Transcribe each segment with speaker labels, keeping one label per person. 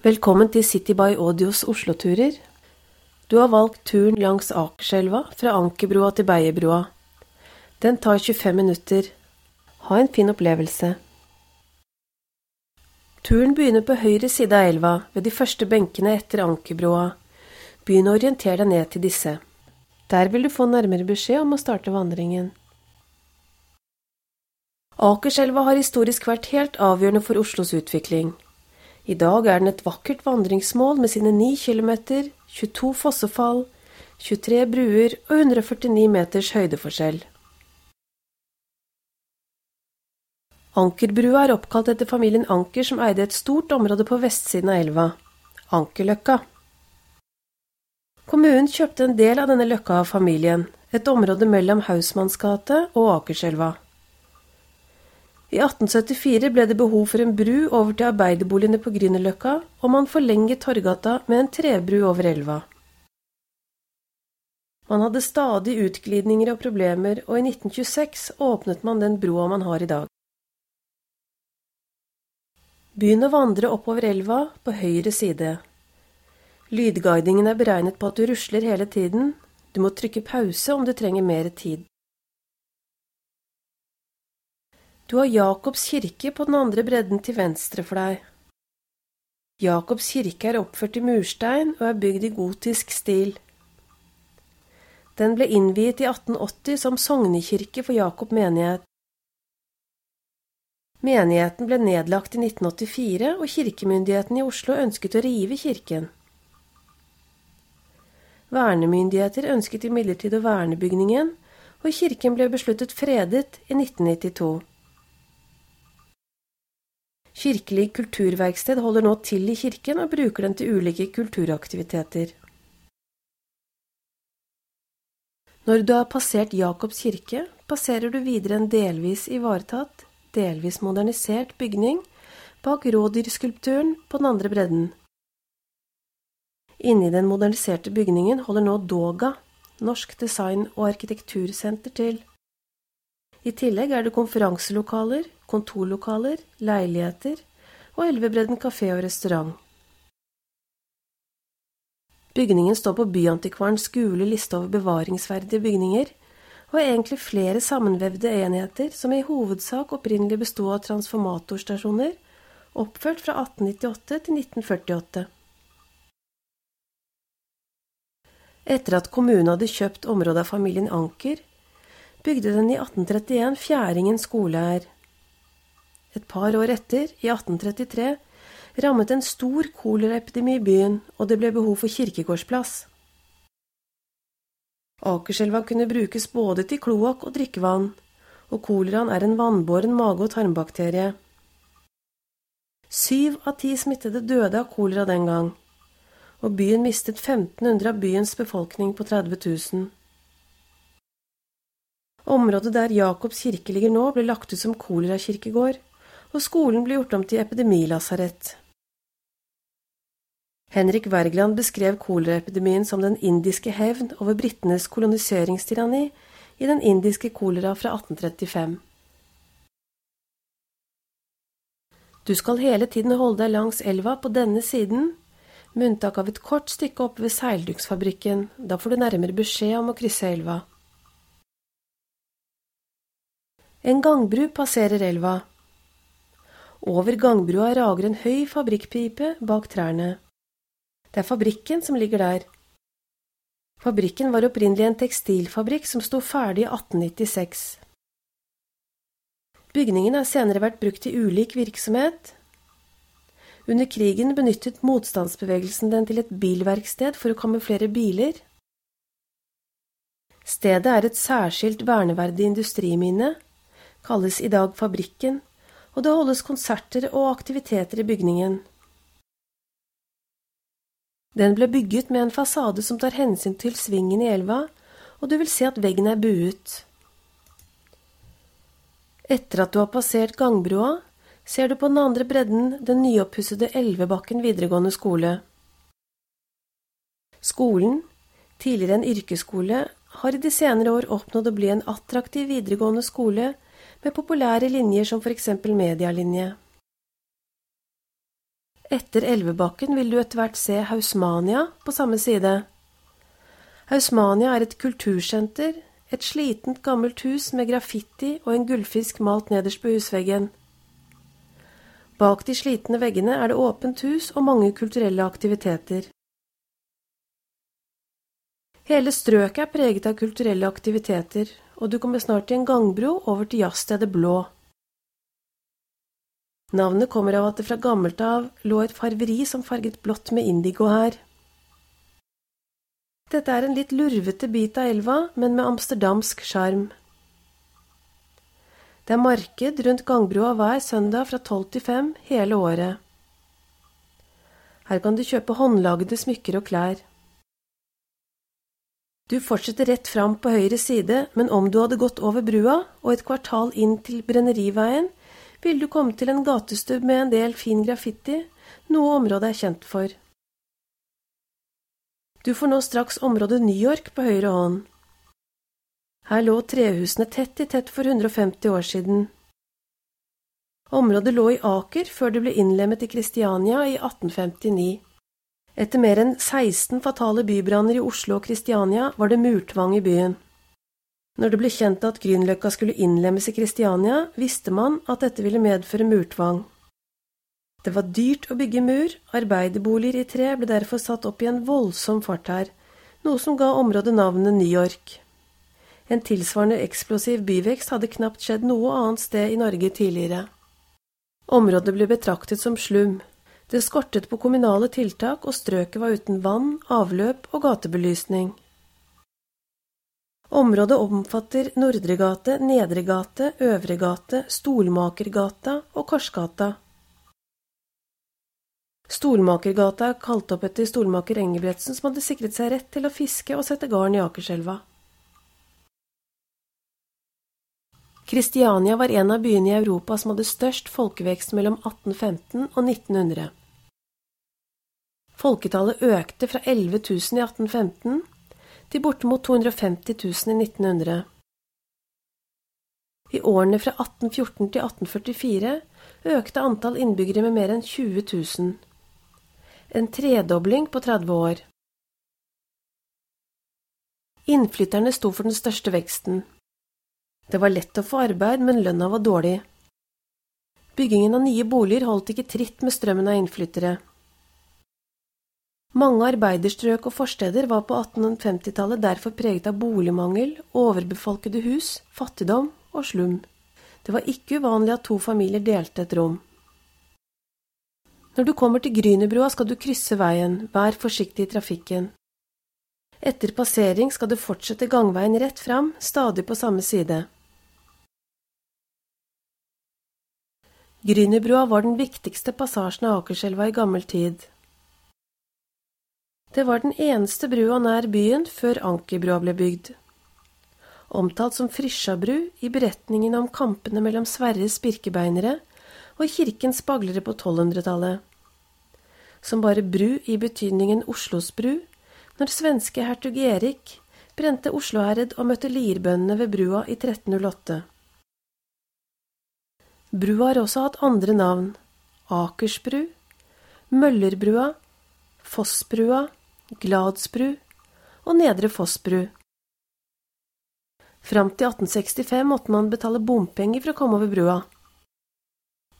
Speaker 1: Velkommen til City by Audios Oslo-turer. Du har valgt turen langs Akerselva fra Ankerbrua til Beiebrua. Den tar 25 minutter. Ha en fin opplevelse. Turen begynner på høyre side av elva, ved de første benkene etter Ankerbrua. Begynn å orientere deg ned til disse. Der vil du få nærmere beskjed om å starte vandringen. Akerselva har historisk vært helt avgjørende for Oslos utvikling. I dag er den et vakkert vandringsmål med sine 9 kilometer, 22 fossefall, 23 bruer og 149 meters høydeforskjell. Ankerbrua er oppkalt etter familien Anker som eide et stort område på vestsiden av elva, Ankerløkka. Kommunen kjøpte en del av denne løkka av familien, et område mellom Hausmannsgate og Akerselva. I 1874 ble det behov for en bru over til arbeiderboligene på Grünerløkka, og man forlenget Torgata med en trebru over elva. Man hadde stadig utglidninger og problemer, og i 1926 åpnet man den broa man har i dag. Begynn å vandre oppover elva på høyre side. Lydguidingen er beregnet på at du rusler hele tiden, du må trykke pause om du trenger mer tid. Du har Jakobs kirke på den andre bredden til venstre for deg. Jakobs kirke er oppført i murstein og er bygd i gotisk stil. Den ble innviet i 1880 som sognekirke for Jakob menighet. Menigheten ble nedlagt i 1984, og kirkemyndighetene i Oslo ønsket å rive kirken. Vernemyndigheter ønsket imidlertid å verne bygningen, og kirken ble besluttet fredet i 1992. Kirkelig kulturverksted holder nå til i kirken og bruker den til ulike kulturaktiviteter. Når du har passert Jakobs kirke, passerer du videre en delvis ivaretatt, delvis modernisert bygning bak rådyrskulpturen på den andre bredden. Inni den moderniserte bygningen holder nå Doga, Norsk design- og arkitektursenter, til. I tillegg er det konferanselokaler, kontorlokaler, leiligheter og Elvebredden kafé og restaurant. Bygningen står på Byantikvarens gule liste over bevaringsverdige bygninger, og er egentlig flere sammenvevde enheter som i hovedsak opprinnelig bestod av transformatorstasjoner, oppført fra 1898 til 1948. Etter at kommunen hadde kjøpt området av familien Anker, bygde den i 1831 Fjæringen skole her. Et par år etter, i 1833, rammet en stor koleraepidemi i byen, og det ble behov for kirkegårdsplass. Akerselva kunne brukes både til kloakk og drikkevann, og koleraen er en vannbåren mage- og tarmbakterie. Syv av ti smittede døde av kolera den gang, og byen mistet 1500 av byens befolkning på 30 000. Området der Jakobs kirke ligger nå, ble lagt ut som kolerakirkegård, og skolen ble gjort om til epidemilasarett. Henrik Wergeland beskrev koleraepidemien som den indiske hevn over britenes koloniseringstyranni i den indiske kolera fra 1835. Du skal hele tiden holde deg langs elva på denne siden, med unntak av et kort stykke oppe ved seilduksfabrikken, da får du nærmere beskjed om å krysse elva. En gangbru passerer elva. Over gangbrua rager en høy fabrikkpipe bak trærne. Det er fabrikken som ligger der. Fabrikken var opprinnelig en tekstilfabrikk som sto ferdig i 1896. Bygningen har senere vært brukt til ulik virksomhet. Under krigen benyttet motstandsbevegelsen den til et bilverksted for å kamuflere biler. Stedet er et særskilt verneverdig industriminne kalles i dag Fabrikken, og det holdes konserter og aktiviteter i bygningen. Den ble bygget med en fasade som tar hensyn til svingen i elva, og du vil se at veggen er buet. Etter at du har passert gangbrua, ser du på den andre bredden den nyoppussede Elvebakken videregående skole. Skolen, tidligere en yrkesskole, har i de senere år oppnådd å bli en attraktiv videregående skole med populære linjer som eksempel medialinje. Etter Elvebakken vil du etter hvert se Hausmania på samme side. Hausmania er et kultursenter, et slitent, gammelt hus med graffiti og en gullfisk malt nederst på husveggen. Bak de slitne veggene er det åpent hus og mange kulturelle aktiviteter. Hele strøket er preget av kulturelle aktiviteter, og du kommer snart til en gangbro over til jazzstedet Blå. Navnet kommer av at det fra gammelt av lå et farveri som farget blått med indigo her. Dette er en litt lurvete bit av elva, men med amsterdamsk sjarm. Det er marked rundt gangbroa hver søndag fra tolv til fem hele året. Her kan du kjøpe håndlagde smykker og klær. Du fortsetter rett fram på høyre side, men om du hadde gått over brua og et kvartal inn til Brenneriveien, vil du komme til en gatestubb med en del fin graffiti, noe området er kjent for. Du får nå straks området New York på høyre hånd. Her lå trehusene tett i tett for 150 år siden. Området lå i Aker før det ble innlemmet i Kristiania i 1859. Etter mer enn 16 fatale bybranner i Oslo og Kristiania var det murtvang i byen. Når det ble kjent at Grünerløkka skulle innlemmes i Kristiania, visste man at dette ville medføre murtvang. Det var dyrt å bygge mur, arbeiderboliger i tre ble derfor satt opp i en voldsom fart her, noe som ga området navnet New York. En tilsvarende eksplosiv byvekst hadde knapt skjedd noe annet sted i Norge tidligere. Området ble betraktet som slum. Det skortet på kommunale tiltak, og strøket var uten vann, avløp og gatebelysning. Området omfatter Nordregate, Nedregate, Øvregate, Stolmakergata og Korsgata. Stolmakergata er kalt opp etter stolmaker Engebretsen, som hadde sikret seg rett til å fiske og sette garn i Akerselva. Kristiania var en av byene i Europa som hadde størst folkevekst mellom 1815 og 1900. Folketallet økte fra 11 000 i 1815 til bortimot 250 000 i 1900. I årene fra 1814 til 1844 økte antall innbyggere med mer enn 20 000. En tredobling på 30 år. Innflytterne sto for den største veksten. Det var lett å få arbeid, men lønna var dårlig. Byggingen av nye boliger holdt ikke tritt med strømmen av innflyttere. Mange arbeiderstrøk og forsteder var på 1850-tallet derfor preget av boligmangel, overbefolkede hus, fattigdom og slum. Det var ikke uvanlig at to familier delte et rom. Når du kommer til Grünerbrua, skal du krysse veien, vær forsiktig i trafikken. Etter passering skal du fortsette gangveien rett fram, stadig på samme side. Grünerbrua var den viktigste passasjen av Akerselva i gammel tid. Det var den eneste brua nær byen før Ankerbrua ble bygd. Omtalt som Frisjabru i beretningen om kampene mellom Sverres birkebeinere og kirkens baglere på 1200-tallet. Som bare bru i betydningen Oslos bru, når svenske hertug Erik brente Osloherred og møtte lirbøndene ved brua i 1308. Brua har også hatt andre navn – Akersbru, Møllerbrua, Fossbrua Gladsbru og Nedre Fossbru. Fram til 1865 måtte man betale bompenger for å komme over brua.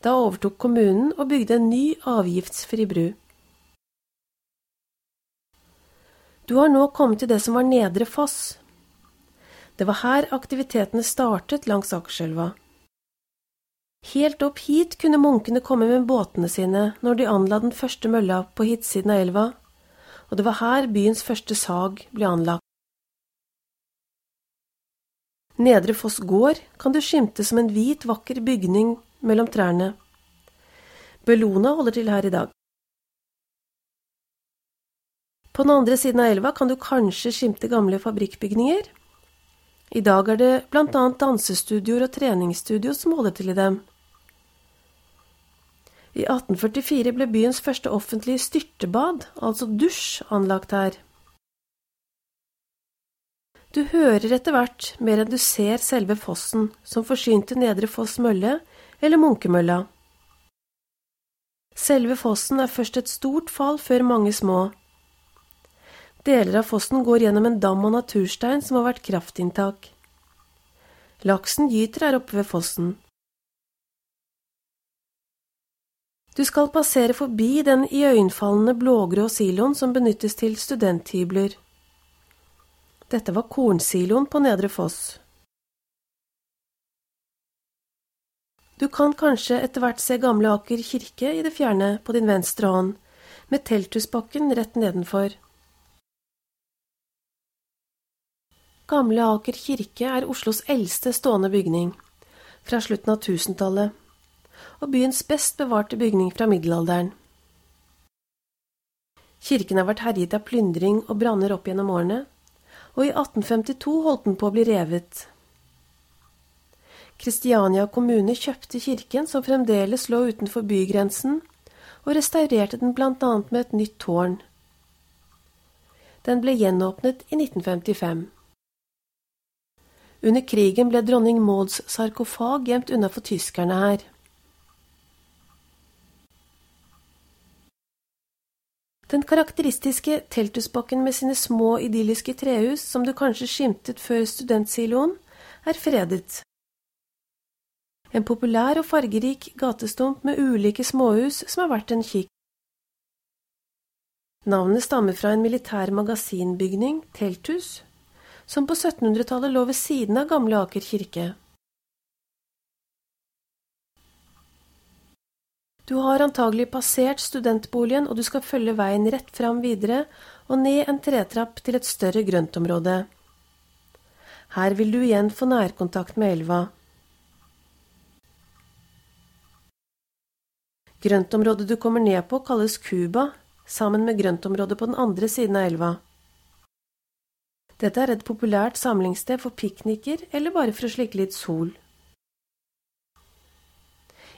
Speaker 1: Da overtok kommunen og bygde en ny avgiftsfri bru. Du har nå kommet til det som var Nedre Foss. Det var her aktivitetene startet langs Akerselva. Helt opp hit kunne munkene komme med båtene sine når de anla den første mølla på hitsiden av elva, og det var her byens første sag ble anlagt. Nedre Foss gård kan du skimte som en hvit, vakker bygning mellom trærne. Bellona holder til her i dag. På den andre siden av elva kan du kanskje skimte gamle fabrikkbygninger. I dag er det blant annet dansestudioer og treningsstudio som holder til i dem. I 1844 ble byens første offentlige styrtebad, altså dusj, anlagt her. Du hører etter hvert mer enn du ser selve fossen som forsynte Nedre Foss mølle eller Munkemølla. Selve fossen er først et stort fall før mange små. Deler av fossen går gjennom en dam av naturstein som har vært kraftinntak. Laksen gyter her oppe ved fossen. Du skal passere forbi den iøynefallende blågrå siloen som benyttes til studenthybler. Dette var kornsiloen på Nedre Foss. Du kan kanskje etter hvert se Gamle Aker kirke i det fjerne på din venstre hånd, med Telthusbakken rett nedenfor. Gamle Aker kirke er Oslos eldste stående bygning, fra slutten av tusentallet, og byens best bevarte bygning fra middelalderen. Kirken har vært herjet av plyndring og branner opp gjennom årene, og i 1852 holdt den på å bli revet. Kristiania kommune kjøpte kirken, som fremdeles lå utenfor bygrensen, og restaurerte den annet med et nytt tårn. Den ble gjenåpnet i 1955. Under krigen ble dronning Mauds sarkofag gjemt unna for tyskerne her. Den karakteristiske telthusbakken med sine små, idylliske trehus, som du kanskje skimtet før studentsiloen, er fredet. En populær og fargerik gatestump med ulike småhus som er verdt en kikk. Navnet stammer fra en militær magasinbygning, telthus, som på 1700-tallet lå ved siden av Gamle Aker kirke. Du har antagelig passert studentboligen, og du skal følge veien rett fram videre og ned en tretrapp til et større grøntområde. Her vil du igjen få nærkontakt med elva. Grøntområdet du kommer ned på, kalles Cuba, sammen med grøntområdet på den andre siden av elva. Dette er et populært samlingssted for pikniker eller bare for å slikke litt sol.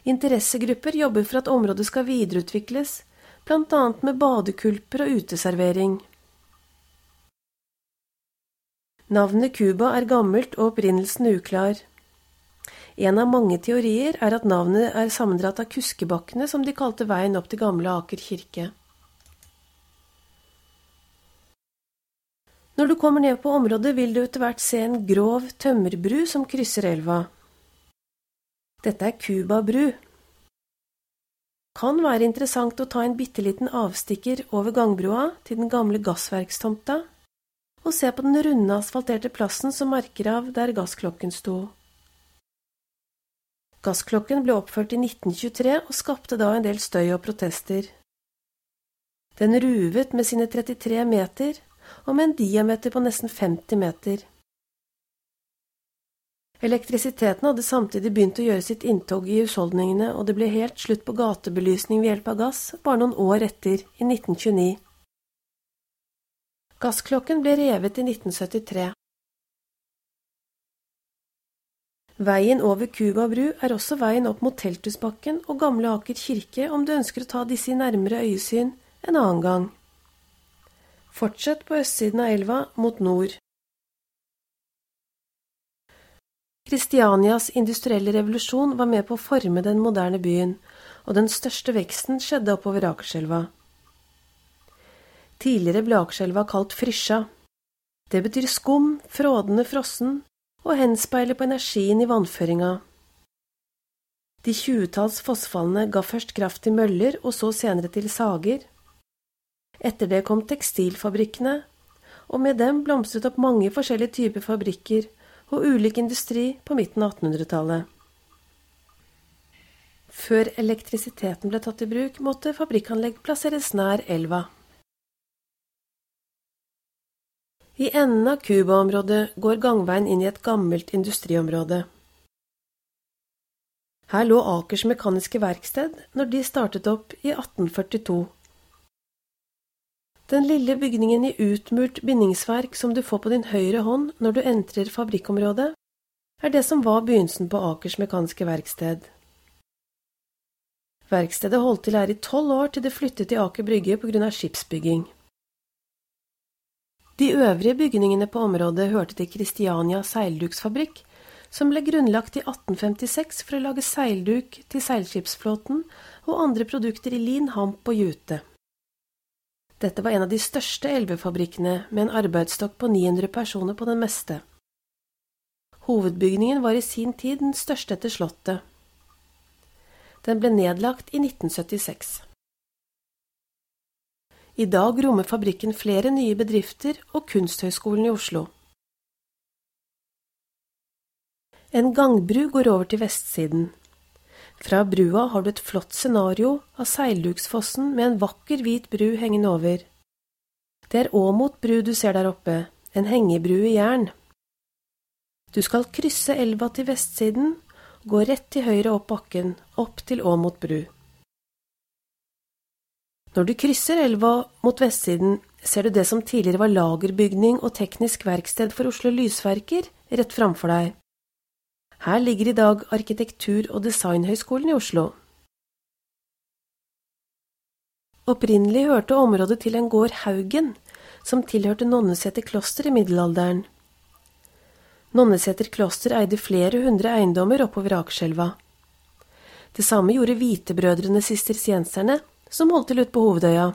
Speaker 1: Interessegrupper jobber for at området skal videreutvikles, annet med badekulper og uteservering. Navnet Cuba er gammelt og opprinnelsen uklar. En av mange teorier er at navnet er sammendratt av Kuskebakkene, som de kalte veien opp til Gamle Aker kirke. Når du kommer ned på området, vil du etter hvert se en grov tømmerbru som krysser elva. Dette er Cuba bru. Kan være interessant å ta en bitte liten avstikker over gangbrua til den gamle gassverkstomta og se på den runde, asfalterte plassen som merker av der gassklokken sto. Gassklokken ble oppført i 1923 og skapte da en del støy og protester. Den ruvet med sine 33 meter og med en diameter på nesten 50 meter. Elektrisiteten hadde samtidig begynt å gjøre sitt inntog i husholdningene, og det ble helt slutt på gatebelysning ved hjelp av gass bare noen år etter, i 1929. Gassklokken ble revet i 1973. Veien over Cuba bru er også veien opp mot Telthusbakken og Gamle Aker kirke om du ønsker å ta disse i nærmere øyesyn en annen gang. Fortsett på østsiden av elva mot nord. Kristianias industrielle revolusjon var med på å forme den moderne byen, og den største veksten skjedde oppover Akerselva. Tidligere ble Akerselva kalt Frysja. Det betyr skum, frådende frossen, og henspeiler på energien i vannføringa. De tjuetalls fossfallene ga først kraft til møller og så senere til sager. Etter det kom tekstilfabrikkene, og med dem blomstret opp mange forskjellige typer fabrikker og ulik industri på midten av 1800-tallet. Før elektrisiteten ble tatt i bruk, måtte fabrikkanlegg plasseres nær elva. I enden av Cuba-området går gangveien inn i et gammelt industriområde. Her lå Akers Mekaniske Verksted når de startet opp i 1842. Den lille bygningen i utmurt bindingsverk som du får på din høyre hånd når du entrer fabrikkområdet, er det som var begynnelsen på Akers Mekaniske Verksted. Verkstedet holdt til her i tolv år til det flyttet til Aker Brygge på grunn av skipsbygging. De øvrige bygningene på området hørte til Kristiania seilduksfabrikk, som ble grunnlagt i 1856 for å lage seilduk til seilskipsflåten og andre produkter i lin, hamp og jute. Dette var en av de største elvefabrikkene, med en arbeidsstokk på 900 personer på den meste. Hovedbygningen var i sin tid den største etter Slottet. Den ble nedlagt i 1976. I dag rommer fabrikken flere nye bedrifter og Kunsthøgskolen i Oslo. En gangbru går over til vestsiden. Fra brua har du et flott scenario av Seilduksfossen med en vakker, hvit bru hengende over. Det er Åmot bru du ser der oppe, en hengebru i jern. Du skal krysse elva til vestsiden, gå rett til høyre opp bakken, opp til Åmot bru. Når du krysser elva mot vestsiden, ser du det som tidligere var lagerbygning og teknisk verksted for Oslo Lysverker, rett framfor deg. Her ligger i dag Arkitektur- og designhøgskolen i Oslo. Opprinnelig hørte området til en gård Haugen, som tilhørte Nonneseter kloster i middelalderen. Nonneseter kloster eide flere hundre eiendommer oppover Akerselva. Det samme gjorde Hvitebrødrene sistersienserne, som holdt til ute på Hovedøya.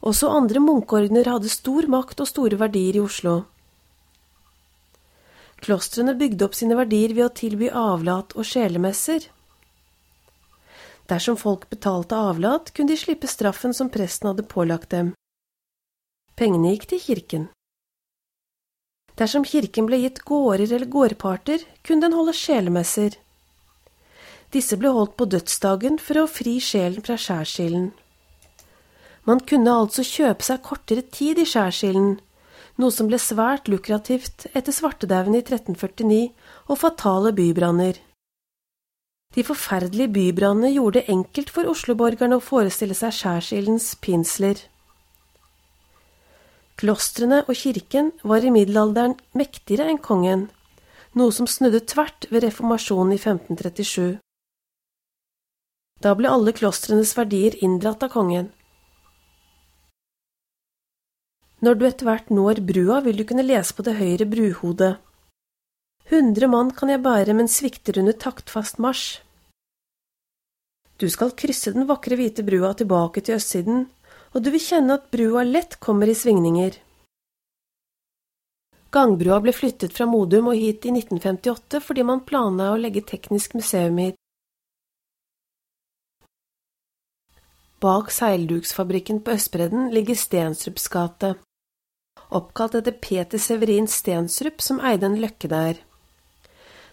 Speaker 1: Også andre munkeordener hadde stor makt og store verdier i Oslo. Klostrene bygde opp sine verdier ved å tilby avlat og sjelemesser. Dersom folk betalte avlat, kunne de slippe straffen som presten hadde pålagt dem. Pengene gikk til kirken. Dersom kirken ble gitt gårder eller gårdparter, kunne den holde sjelemesser. Disse ble holdt på dødsdagen for å fri sjelen fra skjærsilden. Man kunne altså kjøpe seg kortere tid i skjærsilden, noe som ble svært lukrativt etter svartedauden i 1349 og fatale bybranner. De forferdelige bybrannene gjorde det enkelt for osloborgerne å forestille seg skjærsildens pinsler. Klostrene og kirken var i middelalderen mektigere enn kongen, noe som snudde tvert ved reformasjonen i 1537. Da ble alle klostrenes verdier inndratt av kongen. Når du etter hvert når brua, vil du kunne lese på det høyre bruhodet. Hundre mann kan jeg bære, men svikter under taktfast marsj. Du skal krysse den vakre hvite brua tilbake til østsiden, og du vil kjenne at brua lett kommer i svingninger. Gangbrua ble flyttet fra Modum og hit i 1958 fordi man planla å legge teknisk museum hit. Bak seilduksfabrikken på Østbredden ligger Stenstrups gate oppkalt etter Peter Severin Stensrup, som eide en løkke der.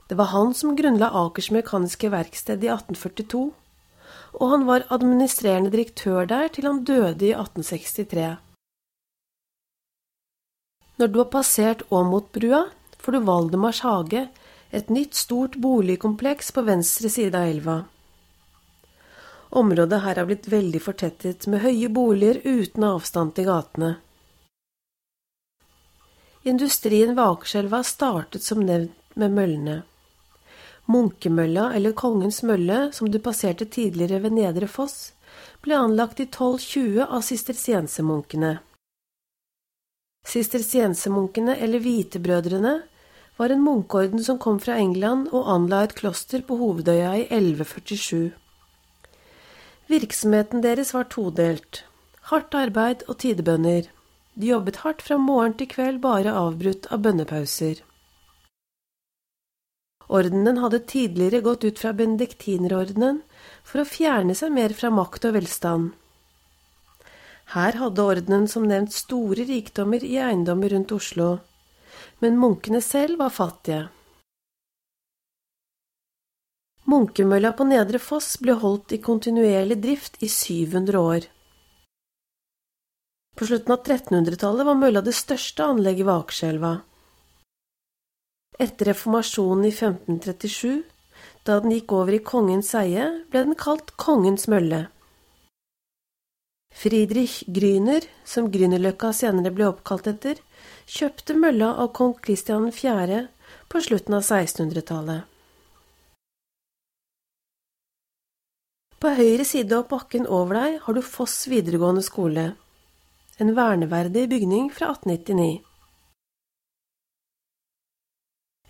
Speaker 1: Det var han som grunnla Akers Mekaniske Verksted i 1842, og han var administrerende direktør der til han døde i 1863. Når du har passert Åmotbrua, får du Valdemars hage, et nytt, stort boligkompleks på venstre side av elva. Området her har blitt veldig fortettet med høye boliger uten avstand til gatene. Industrien ved Akerselva startet som nevnt med møllene. Munkemølla, eller Kongens mølle, som du passerte tidligere ved Nedre Foss, ble anlagt i 1220 av sistersiensemunkene. Sistersiensemunkene, eller Hvitebrødrene, var en munkeorden som kom fra England og anla et kloster på Hovedøya i 1147. Virksomheten deres var todelt – hardt arbeid og tidebønner. De jobbet hardt fra morgen til kveld, bare avbrutt av bønnepauser. Ordenen hadde tidligere gått ut fra benediktinerordenen for å fjerne seg mer fra makt og velstand. Her hadde ordenen som nevnt store rikdommer i eiendommer rundt Oslo, men munkene selv var fattige. Munkemølla på Nedre Foss ble holdt i kontinuerlig drift i 700 år. På slutten av 1300-tallet var mølla det største anlegget ved Akerselva. Etter reformasjonen i 1537, da den gikk over i kongens eie, ble den kalt Kongens mølle. Friedrich Gryner, som Grünerløkka senere ble oppkalt etter, kjøpte mølla av kong Kristian 4. på slutten av 1600-tallet. På høyre side av bakken over deg har du Foss videregående skole en verneverdig bygning fra 1899.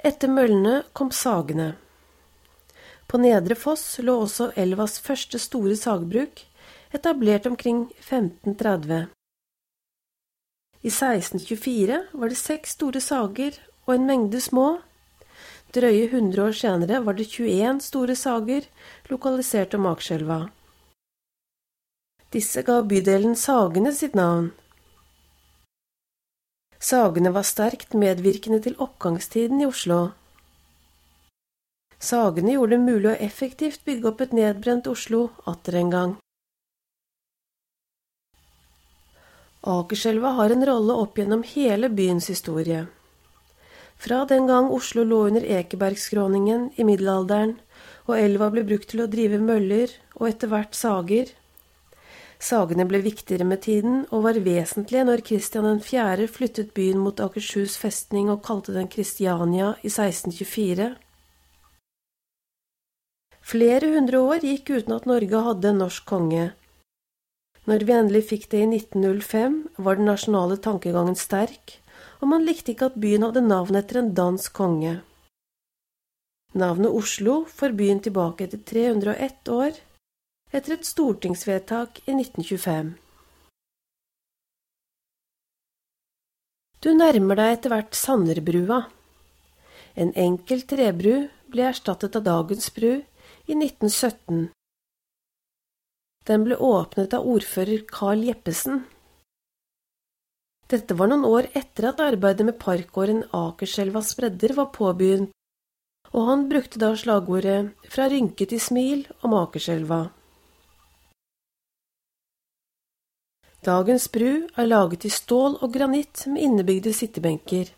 Speaker 1: Etter møllene kom sagene. På Nedre Foss lå også elvas første store sagbruk, etablert omkring 1530. I 1624 var det seks store sager og en mengde små. Drøye 100 år senere var det 21 store sager lokalisert om Akerselva. Disse ga bydelen Sagene sitt navn. Sagene var sterkt medvirkende til oppgangstiden i Oslo. Sagene gjorde det mulig å effektivt bygge opp et nedbrent Oslo atter en gang. Akerselva har en rolle opp gjennom hele byens historie. Fra den gang Oslo lå under Ekebergskråningen i middelalderen, og elva ble brukt til å drive møller og etter hvert sager, Sagene ble viktigere med tiden og var vesentlige når Kristian 4. flyttet byen mot Akershus festning og kalte den Kristiania i 1624. Flere hundre år gikk uten at Norge hadde en norsk konge. Når vi endelig fikk det i 1905, var den nasjonale tankegangen sterk, og man likte ikke at byen hadde navn etter en dansk konge. Navnet Oslo får byen tilbake etter 301 år, etter et stortingsvedtak i 1925. Du nærmer deg etter hvert Sanderbrua. En enkel trebru ble erstattet av dagens bru i 1917. Den ble åpnet av ordfører Carl Jeppesen. Dette var noen år etter at arbeidet med parkåren Akerselvas bredder var påbegynt, og han brukte da slagordet Fra rynke til smil om Akerselva. Dagens bru er laget i stål og granitt med innebygde sittebenker.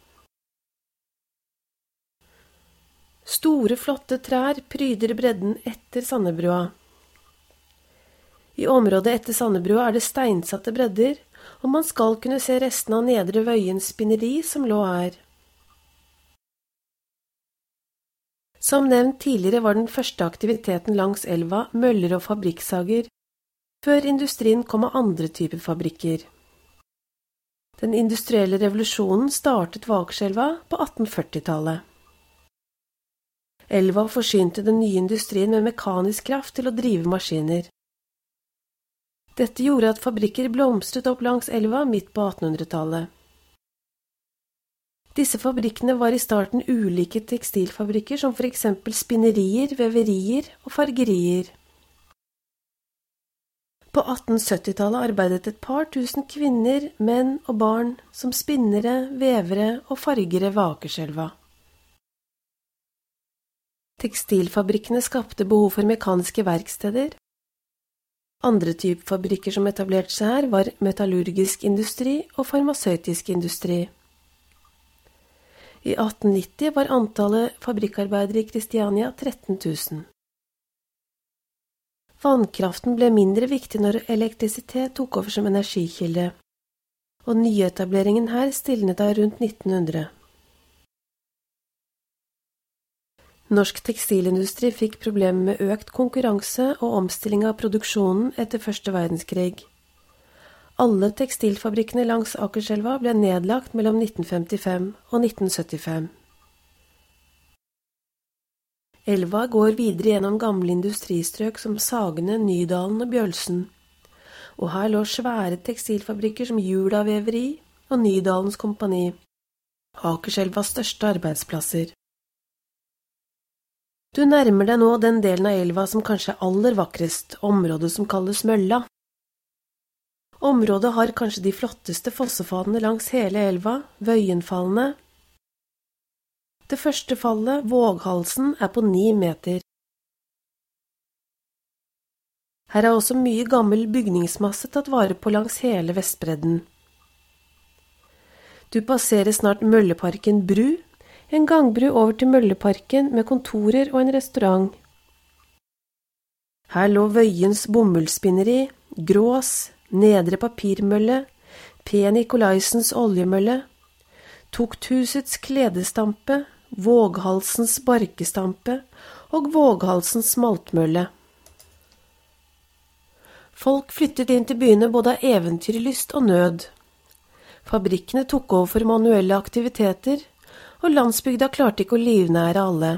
Speaker 1: Store, flotte trær pryder bredden etter Sandebrua. I området etter Sandebrua er det steinsatte bredder, og man skal kunne se restene av Nedre Vøyens spinneri som lå her. Som nevnt tidligere var den første aktiviteten langs elva møller og fabrikksager, før industrien kom av andre typer fabrikker. Den industrielle revolusjonen startet ved Akerselva på 1840-tallet. Elva forsynte den nye industrien med mekanisk kraft til å drive maskiner. Dette gjorde at fabrikker blomstret opp langs elva midt på 1800-tallet. Disse fabrikkene var i starten ulike tekstilfabrikker som for eksempel spinnerier, veverier og fargerier. På 1870-tallet arbeidet et par tusen kvinner, menn og barn som spinnere, vevere og fargere ved Akerselva. Tekstilfabrikkene skapte behov for mekaniske verksteder. Andre typer fabrikker som etablerte seg her, var metallurgisk industri og farmasøytisk industri. I 1890 var antallet fabrikkarbeidere i Kristiania 13 000. Vannkraften ble mindre viktig når elektrisitet tok over som energikilde, og nyetableringen her stilnet da rundt 1900. Norsk tekstilindustri fikk problemer med økt konkurranse og omstilling av produksjonen etter første verdenskrig. Alle tekstilfabrikkene langs Akerselva ble nedlagt mellom 1955 og 1975. Elva går videre gjennom gamle industristrøk som Sagene, Nydalen og Bjølsen, og her lå svære tekstilfabrikker som Jula veveri og Nydalens Kompani, Akerselvas største arbeidsplasser. Du nærmer deg nå den delen av elva som kanskje er aller vakrest, området som kalles Mølla. Området har kanskje de flotteste fossefadene langs hele elva, Vøyenfallene, det første fallet, Våghalsen, er på ni meter. Her er også mye gammel bygningsmasse tatt vare på langs hele Vestbredden. Du passerer snart Mølleparken bru, en gangbru over til Mølleparken med kontorer og en restaurant. Her lå Vøyens bomullsspinneri, Grås, Nedre Papirmølle, P. Nikolaisens oljemølle, Tukthusets kledestampe, Våghalsens barkestampe og Våghalsens maltmølle. Folk flyttet inn til byene både av eventyrlyst og nød. Fabrikkene tok over for manuelle aktiviteter, og landsbygda klarte ikke å livnære alle.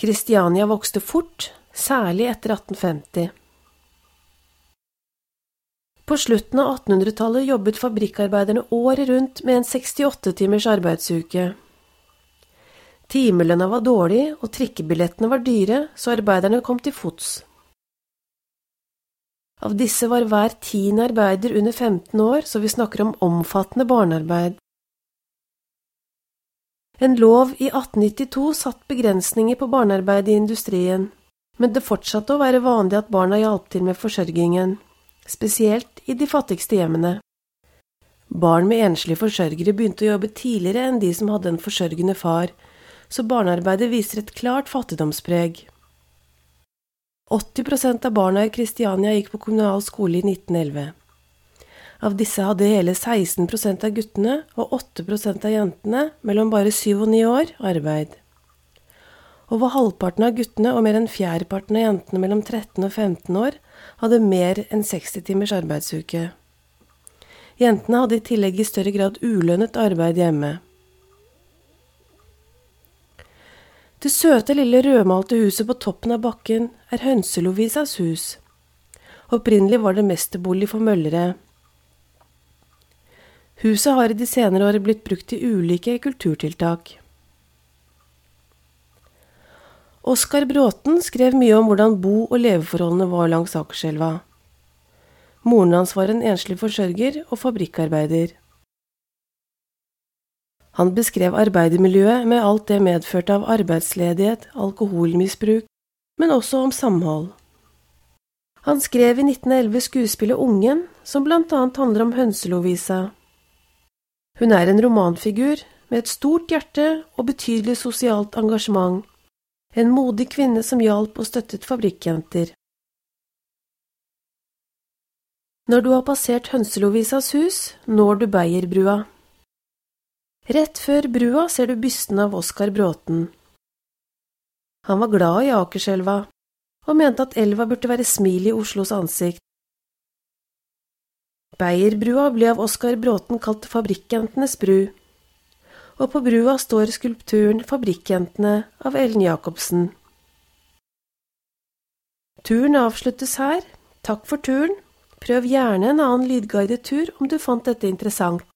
Speaker 1: Kristiania vokste fort, særlig etter 1850. På slutten av 1800-tallet jobbet fabrikkarbeiderne året rundt med en 68 timers arbeidsuke. Timelønna var dårlig, og trikkebillettene var dyre, så arbeiderne kom til fots. Av disse var hver tiende arbeider under 15 år, så vi snakker om omfattende barnearbeid. En lov i 1892 satt begrensninger på barnearbeid i industrien, men det fortsatte å være vanlig at barna hjalp til med forsørgingen, spesielt i de fattigste hjemmene. Barn med enslige forsørgere begynte å jobbe tidligere enn de som hadde en forsørgende far, så barnearbeidet viser et klart fattigdomspreg. 80% av barna i Kristiania gikk på kommunal skole i 1911. Av disse hadde hele 16% av guttene og 8% av jentene mellom bare 7 og 9 år arbeid. Over halvparten av guttene og mer enn fjerdeparten av jentene mellom 13 og 15 år hadde mer enn 60 timers arbeidsuke. Jentene hadde i tillegg i større grad ulønnet arbeid hjemme. Det søte, lille rødmalte huset på toppen av bakken er Hønselovisas hus. Opprinnelig var det mesterbolig for møllere. Huset har i de senere årene blitt brukt til ulike kulturtiltak. Oskar Bråten skrev mye om hvordan bo- og leveforholdene var langs Akerselva. Moren hans var en enslig forsørger og fabrikkarbeider. Han beskrev arbeidermiljøet med alt det medførte av arbeidsledighet, alkoholmisbruk, men også om samhold. Han skrev i 1911 skuespillet Ungen, som blant annet handler om Hønselovisa. Hun er en romanfigur med et stort hjerte og betydelig sosialt engasjement, en modig kvinne som hjalp og støttet fabrikkjenter. Når du har passert Hønselovisas hus, når du Beierbrua. Rett før brua ser du bysten av Oskar Bråten. Han var glad i Akerselva, og mente at elva burde være smil i Oslos ansikt. Beierbrua ble av Oskar Bråten kalt Fabrikkjentenes bru, og på brua står skulpturen Fabrikkjentene av Ellen Jacobsen. Turen avsluttes her. Takk for turen. Prøv gjerne en annen lydguidet tur om du fant dette interessant.